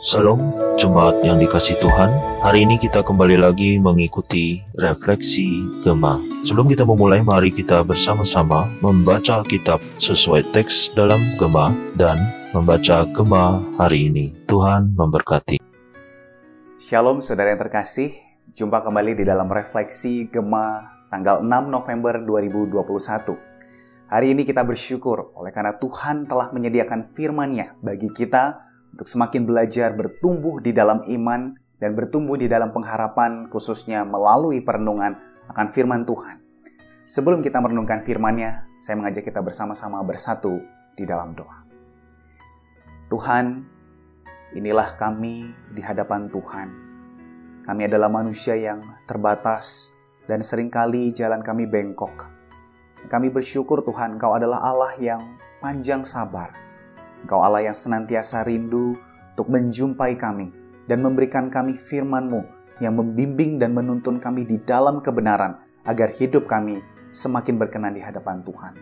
Salam, jemaat yang dikasih Tuhan. Hari ini kita kembali lagi mengikuti refleksi Gema. Sebelum kita memulai, mari kita bersama-sama membaca Alkitab sesuai teks dalam Gema dan membaca Gema hari ini. Tuhan memberkati. Shalom saudara yang terkasih, jumpa kembali di dalam refleksi Gema tanggal 6 November 2021. Hari ini kita bersyukur oleh karena Tuhan telah menyediakan firman-Nya bagi kita untuk semakin belajar bertumbuh di dalam iman dan bertumbuh di dalam pengharapan khususnya melalui perenungan akan firman Tuhan. Sebelum kita merenungkan firman-Nya, saya mengajak kita bersama-sama bersatu di dalam doa. Tuhan, inilah kami di hadapan Tuhan. Kami adalah manusia yang terbatas dan sering kali jalan kami bengkok. Kami bersyukur Tuhan, Engkau adalah Allah yang panjang sabar, Engkau Allah yang senantiasa rindu untuk menjumpai kami dan memberikan kami firman-Mu yang membimbing dan menuntun kami di dalam kebenaran agar hidup kami semakin berkenan di hadapan Tuhan.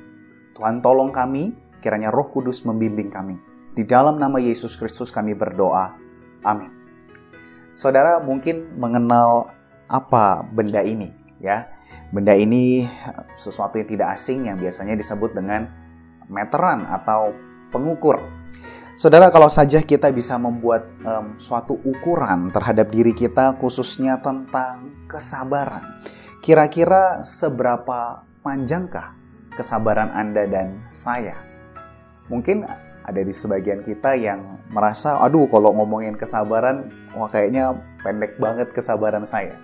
Tuhan tolong kami, kiranya roh kudus membimbing kami. Di dalam nama Yesus Kristus kami berdoa. Amin. Saudara mungkin mengenal apa benda ini ya. Benda ini sesuatu yang tidak asing yang biasanya disebut dengan meteran atau pengukur. Saudara, kalau saja kita bisa membuat um, suatu ukuran terhadap diri kita, khususnya tentang kesabaran, kira-kira seberapa panjangkah kesabaran Anda dan saya? Mungkin ada di sebagian kita yang merasa, aduh, kalau ngomongin kesabaran, wah kayaknya pendek banget kesabaran saya.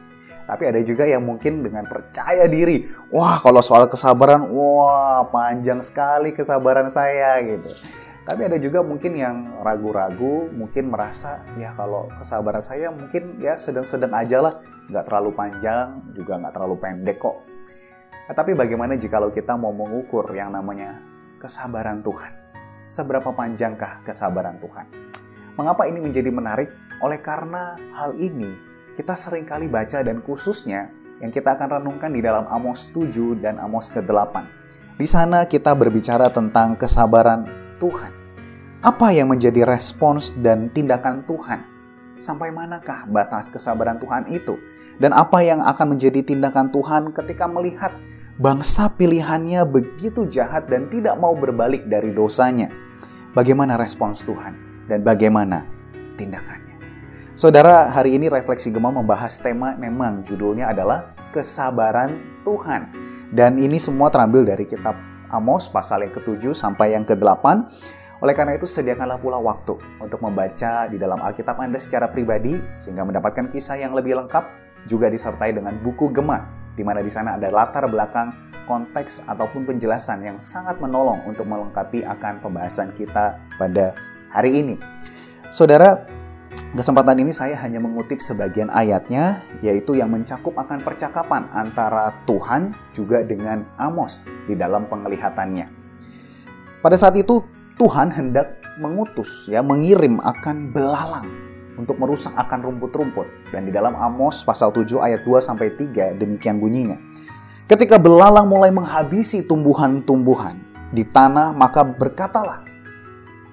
Tapi ada juga yang mungkin dengan percaya diri, wah kalau soal kesabaran, wah panjang sekali kesabaran saya gitu. Tapi ada juga mungkin yang ragu-ragu, mungkin merasa ya kalau kesabaran saya mungkin ya sedang-sedang aja lah, nggak terlalu panjang, juga nggak terlalu pendek kok. Nah, tapi bagaimana jika kita mau mengukur yang namanya kesabaran Tuhan? Seberapa panjangkah kesabaran Tuhan? Mengapa ini menjadi menarik? Oleh karena hal ini kita sering kali baca dan khususnya yang kita akan renungkan di dalam Amos 7 dan Amos ke-8. Di sana kita berbicara tentang kesabaran Tuhan. Apa yang menjadi respons dan tindakan Tuhan? Sampai manakah batas kesabaran Tuhan itu? Dan apa yang akan menjadi tindakan Tuhan ketika melihat bangsa pilihannya begitu jahat dan tidak mau berbalik dari dosanya? Bagaimana respons Tuhan dan bagaimana tindakannya? Saudara, hari ini Refleksi Gema membahas tema memang judulnya adalah kesabaran Tuhan. Dan ini semua terambil dari kitab Amos pasal yang ke-7 sampai yang ke-8. Oleh karena itu, sediakanlah pula waktu untuk membaca di dalam Alkitab Anda secara pribadi sehingga mendapatkan kisah yang lebih lengkap juga disertai dengan buku Gema di mana di sana ada latar belakang konteks ataupun penjelasan yang sangat menolong untuk melengkapi akan pembahasan kita pada hari ini. Saudara, Kesempatan ini saya hanya mengutip sebagian ayatnya, yaitu yang mencakup akan percakapan antara Tuhan juga dengan Amos di dalam penglihatannya. Pada saat itu Tuhan hendak mengutus, ya, mengirim akan belalang untuk merusak akan rumput-rumput. Dan di dalam Amos pasal 7 ayat 2 sampai 3 demikian bunyinya. Ketika belalang mulai menghabisi tumbuhan-tumbuhan di tanah, maka berkatalah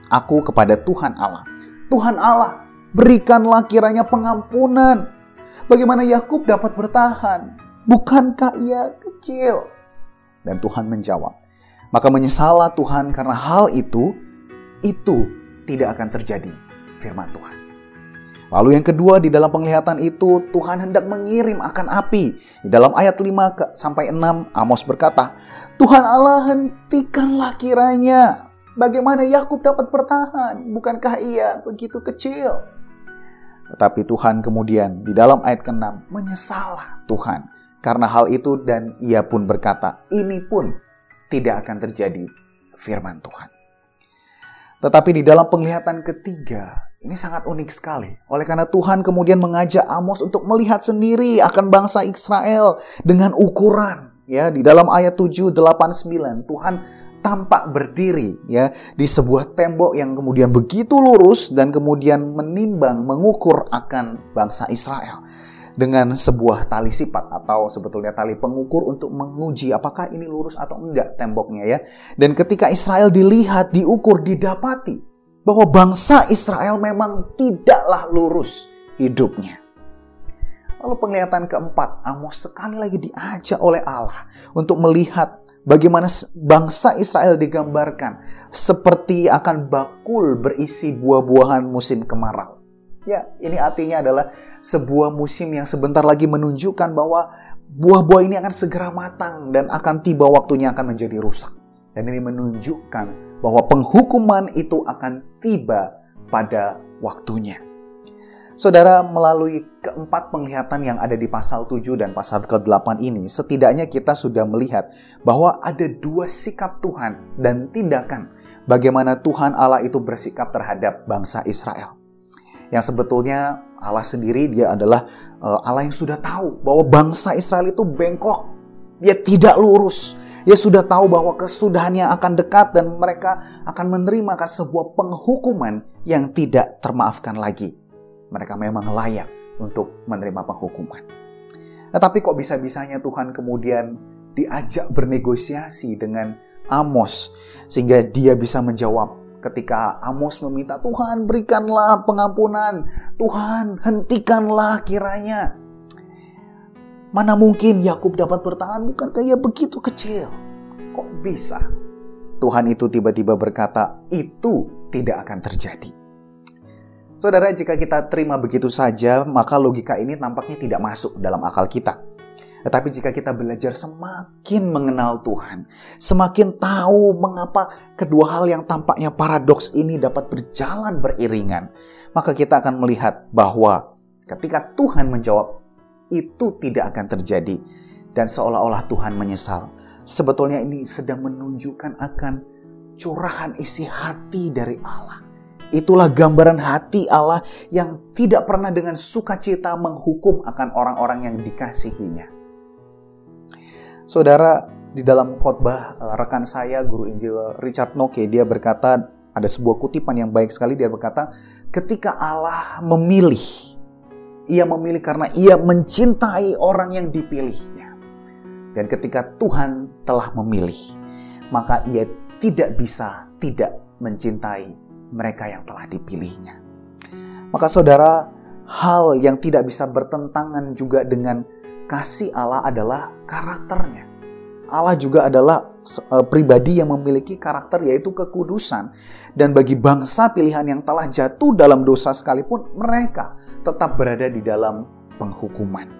aku kepada Tuhan Allah. Tuhan Allah, Berikanlah kiranya pengampunan. Bagaimana Yakub dapat bertahan? Bukankah ia kecil? Dan Tuhan menjawab, maka menyesalah Tuhan karena hal itu, itu tidak akan terjadi, firman Tuhan. Lalu yang kedua di dalam penglihatan itu Tuhan hendak mengirim akan api. Di dalam ayat 5 sampai 6 Amos berkata, Tuhan Allah hentikanlah kiranya. Bagaimana Yakub dapat bertahan? Bukankah ia begitu kecil? Tetapi Tuhan kemudian di dalam ayat ke-6 menyesalah Tuhan karena hal itu dan ia pun berkata, ini pun tidak akan terjadi firman Tuhan. Tetapi di dalam penglihatan ketiga, ini sangat unik sekali. Oleh karena Tuhan kemudian mengajak Amos untuk melihat sendiri akan bangsa Israel dengan ukuran. Ya, di dalam ayat 7, 8, 9, Tuhan tampak berdiri ya di sebuah tembok yang kemudian begitu lurus dan kemudian menimbang mengukur akan bangsa Israel dengan sebuah tali sifat atau sebetulnya tali pengukur untuk menguji apakah ini lurus atau enggak temboknya ya. Dan ketika Israel dilihat, diukur, didapati bahwa bangsa Israel memang tidaklah lurus hidupnya. Lalu penglihatan keempat, Amos sekali lagi diajak oleh Allah untuk melihat bagaimana bangsa Israel digambarkan seperti akan bakul berisi buah-buahan musim kemarau. Ya, ini artinya adalah sebuah musim yang sebentar lagi menunjukkan bahwa buah-buah ini akan segera matang dan akan tiba waktunya akan menjadi rusak. Dan ini menunjukkan bahwa penghukuman itu akan tiba pada waktunya. Saudara, melalui keempat penglihatan yang ada di pasal 7 dan pasal ke-8 ini, setidaknya kita sudah melihat bahwa ada dua sikap Tuhan dan tindakan bagaimana Tuhan Allah itu bersikap terhadap bangsa Israel yang sebetulnya Allah sendiri dia adalah uh, Allah yang sudah tahu bahwa bangsa Israel itu bengkok, dia tidak lurus. Dia sudah tahu bahwa kesudahannya akan dekat dan mereka akan menerima sebuah penghukuman yang tidak termaafkan lagi. Mereka memang layak untuk menerima penghukuman. Tetapi kok bisa-bisanya Tuhan kemudian diajak bernegosiasi dengan Amos sehingga dia bisa menjawab ketika Amos meminta Tuhan berikanlah pengampunan, Tuhan hentikanlah kiranya. Mana mungkin Yakub dapat bertahan bukan kayak begitu kecil? Kok bisa? Tuhan itu tiba-tiba berkata, itu tidak akan terjadi. Saudara, jika kita terima begitu saja, maka logika ini tampaknya tidak masuk dalam akal kita. Tetapi jika kita belajar semakin mengenal Tuhan, semakin tahu mengapa kedua hal yang tampaknya paradoks ini dapat berjalan beriringan, maka kita akan melihat bahwa ketika Tuhan menjawab, itu tidak akan terjadi. Dan seolah-olah Tuhan menyesal. Sebetulnya ini sedang menunjukkan akan curahan isi hati dari Allah. Itulah gambaran hati Allah yang tidak pernah dengan sukacita menghukum akan orang-orang yang dikasihinya. Saudara, di dalam khotbah eh, rekan saya, guru Injil Richard Noke, dia berkata, ada sebuah kutipan yang baik sekali, dia berkata, ketika Allah memilih, ia memilih karena ia mencintai orang yang dipilihnya. Dan ketika Tuhan telah memilih, maka ia tidak bisa tidak mencintai mereka yang telah dipilihnya. Maka saudara, hal yang tidak bisa bertentangan juga dengan kasih Allah adalah karakternya. Allah juga adalah uh, pribadi yang memiliki karakter yaitu kekudusan. Dan bagi bangsa pilihan yang telah jatuh dalam dosa sekalipun, mereka tetap berada di dalam penghukuman.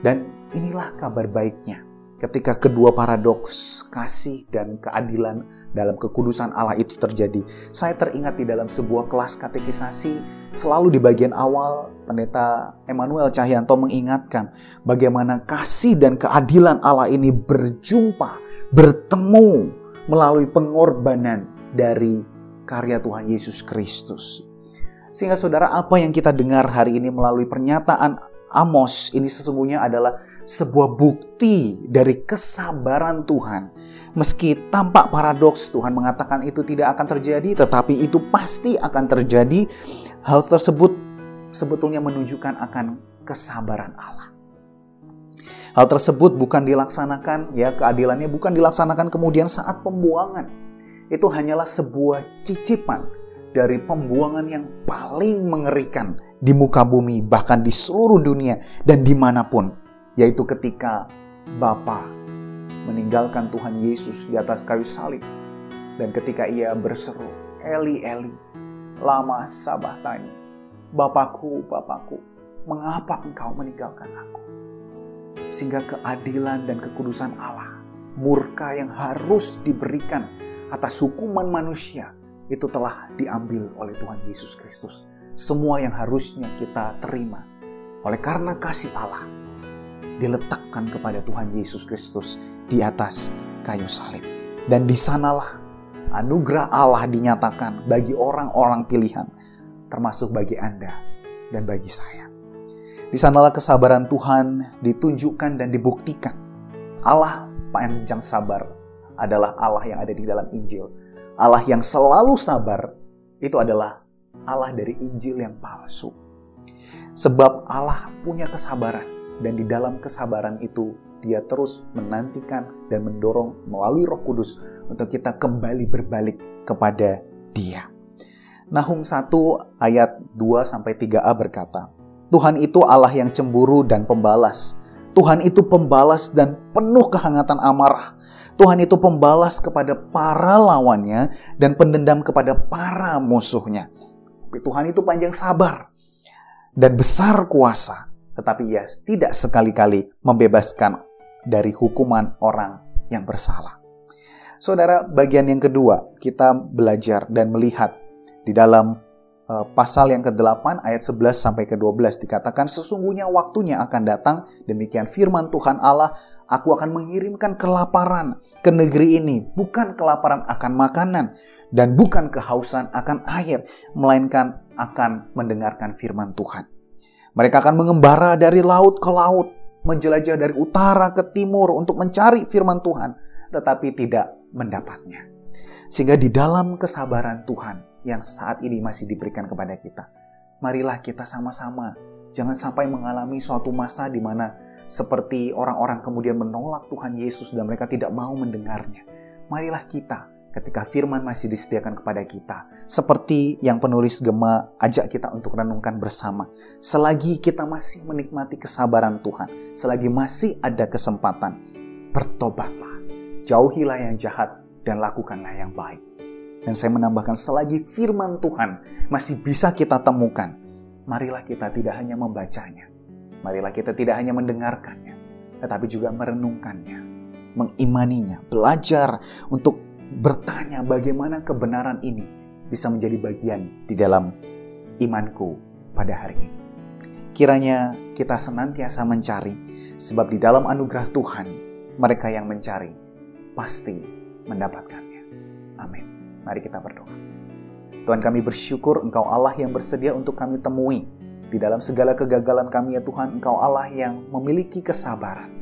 Dan inilah kabar baiknya ketika kedua paradoks kasih dan keadilan dalam kekudusan Allah itu terjadi. Saya teringat di dalam sebuah kelas katekisasi selalu di bagian awal pendeta Emmanuel Cahyanto mengingatkan bagaimana kasih dan keadilan Allah ini berjumpa, bertemu melalui pengorbanan dari karya Tuhan Yesus Kristus. Sehingga saudara apa yang kita dengar hari ini melalui pernyataan Amos ini sesungguhnya adalah sebuah bukti dari kesabaran Tuhan. Meski tampak paradoks, Tuhan mengatakan itu tidak akan terjadi, tetapi itu pasti akan terjadi. Hal tersebut sebetulnya menunjukkan akan kesabaran Allah. Hal tersebut bukan dilaksanakan, ya keadilannya bukan dilaksanakan kemudian saat pembuangan. Itu hanyalah sebuah cicipan dari pembuangan yang paling mengerikan di muka bumi, bahkan di seluruh dunia dan di mana pun, yaitu ketika Bapa meninggalkan Tuhan Yesus di atas kayu salib, dan ketika ia berseru, Eli, Eli, lama tanya, Bapakku, Bapakku, mengapa engkau meninggalkan aku? Sehingga keadilan dan kekudusan Allah, murka yang harus diberikan atas hukuman manusia, itu telah diambil oleh Tuhan Yesus Kristus semua yang harusnya kita terima. Oleh karena kasih Allah, diletakkan kepada Tuhan Yesus Kristus di atas kayu salib. Dan di sanalah anugerah Allah dinyatakan bagi orang-orang pilihan, termasuk bagi Anda dan bagi saya. Di sanalah kesabaran Tuhan ditunjukkan dan dibuktikan. Allah panjang sabar adalah Allah yang ada di dalam Injil. Allah yang selalu sabar itu adalah Allah dari Injil yang palsu. Sebab Allah punya kesabaran dan di dalam kesabaran itu dia terus menantikan dan mendorong melalui Roh Kudus untuk kita kembali berbalik kepada Dia. Nahum 1 ayat 2 sampai 3a berkata, Tuhan itu Allah yang cemburu dan pembalas. Tuhan itu pembalas dan penuh kehangatan amarah. Tuhan itu pembalas kepada para lawannya dan pendendam kepada para musuhnya. Tuhan itu panjang sabar dan besar kuasa, tetapi ia tidak sekali-kali membebaskan dari hukuman orang yang bersalah. Saudara, bagian yang kedua, kita belajar dan melihat di dalam uh, pasal yang ke-8 ayat 11 sampai ke-12 dikatakan sesungguhnya waktunya akan datang demikian firman Tuhan Allah aku akan mengirimkan kelaparan ke negeri ini bukan kelaparan akan makanan dan bukan kehausan akan air melainkan akan mendengarkan firman Tuhan mereka akan mengembara dari laut ke laut menjelajah dari utara ke timur untuk mencari firman Tuhan tetapi tidak mendapatnya. Sehingga di dalam kesabaran Tuhan yang saat ini masih diberikan kepada kita, marilah kita sama-sama jangan sampai mengalami suatu masa di mana seperti orang-orang kemudian menolak Tuhan Yesus dan mereka tidak mau mendengarnya. Marilah kita ketika firman masih disediakan kepada kita. Seperti yang penulis Gema ajak kita untuk renungkan bersama. Selagi kita masih menikmati kesabaran Tuhan, selagi masih ada kesempatan, bertobatlah jauhilah yang jahat dan lakukanlah yang baik. Dan saya menambahkan selagi firman Tuhan masih bisa kita temukan, marilah kita tidak hanya membacanya, marilah kita tidak hanya mendengarkannya, tetapi juga merenungkannya, mengimaninya, belajar untuk bertanya bagaimana kebenaran ini bisa menjadi bagian di dalam imanku pada hari ini. Kiranya kita senantiasa mencari, sebab di dalam anugerah Tuhan, mereka yang mencari pasti mendapatkannya. Amin. Mari kita berdoa. Tuhan kami bersyukur Engkau Allah yang bersedia untuk kami temui. Di dalam segala kegagalan kami ya Tuhan, Engkau Allah yang memiliki kesabaran.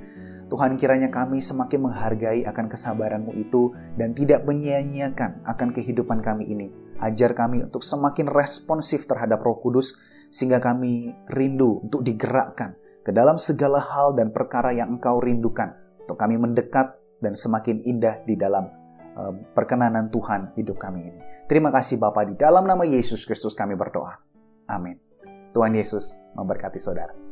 Tuhan kiranya kami semakin menghargai akan kesabaranmu itu dan tidak menyia-nyiakan akan kehidupan kami ini. Ajar kami untuk semakin responsif terhadap roh kudus sehingga kami rindu untuk digerakkan ke dalam segala hal dan perkara yang engkau rindukan. Untuk kami mendekat dan semakin indah di dalam uh, perkenanan Tuhan hidup kami ini. Terima kasih Bapa di dalam nama Yesus Kristus kami berdoa. Amin. Tuhan Yesus memberkati saudara.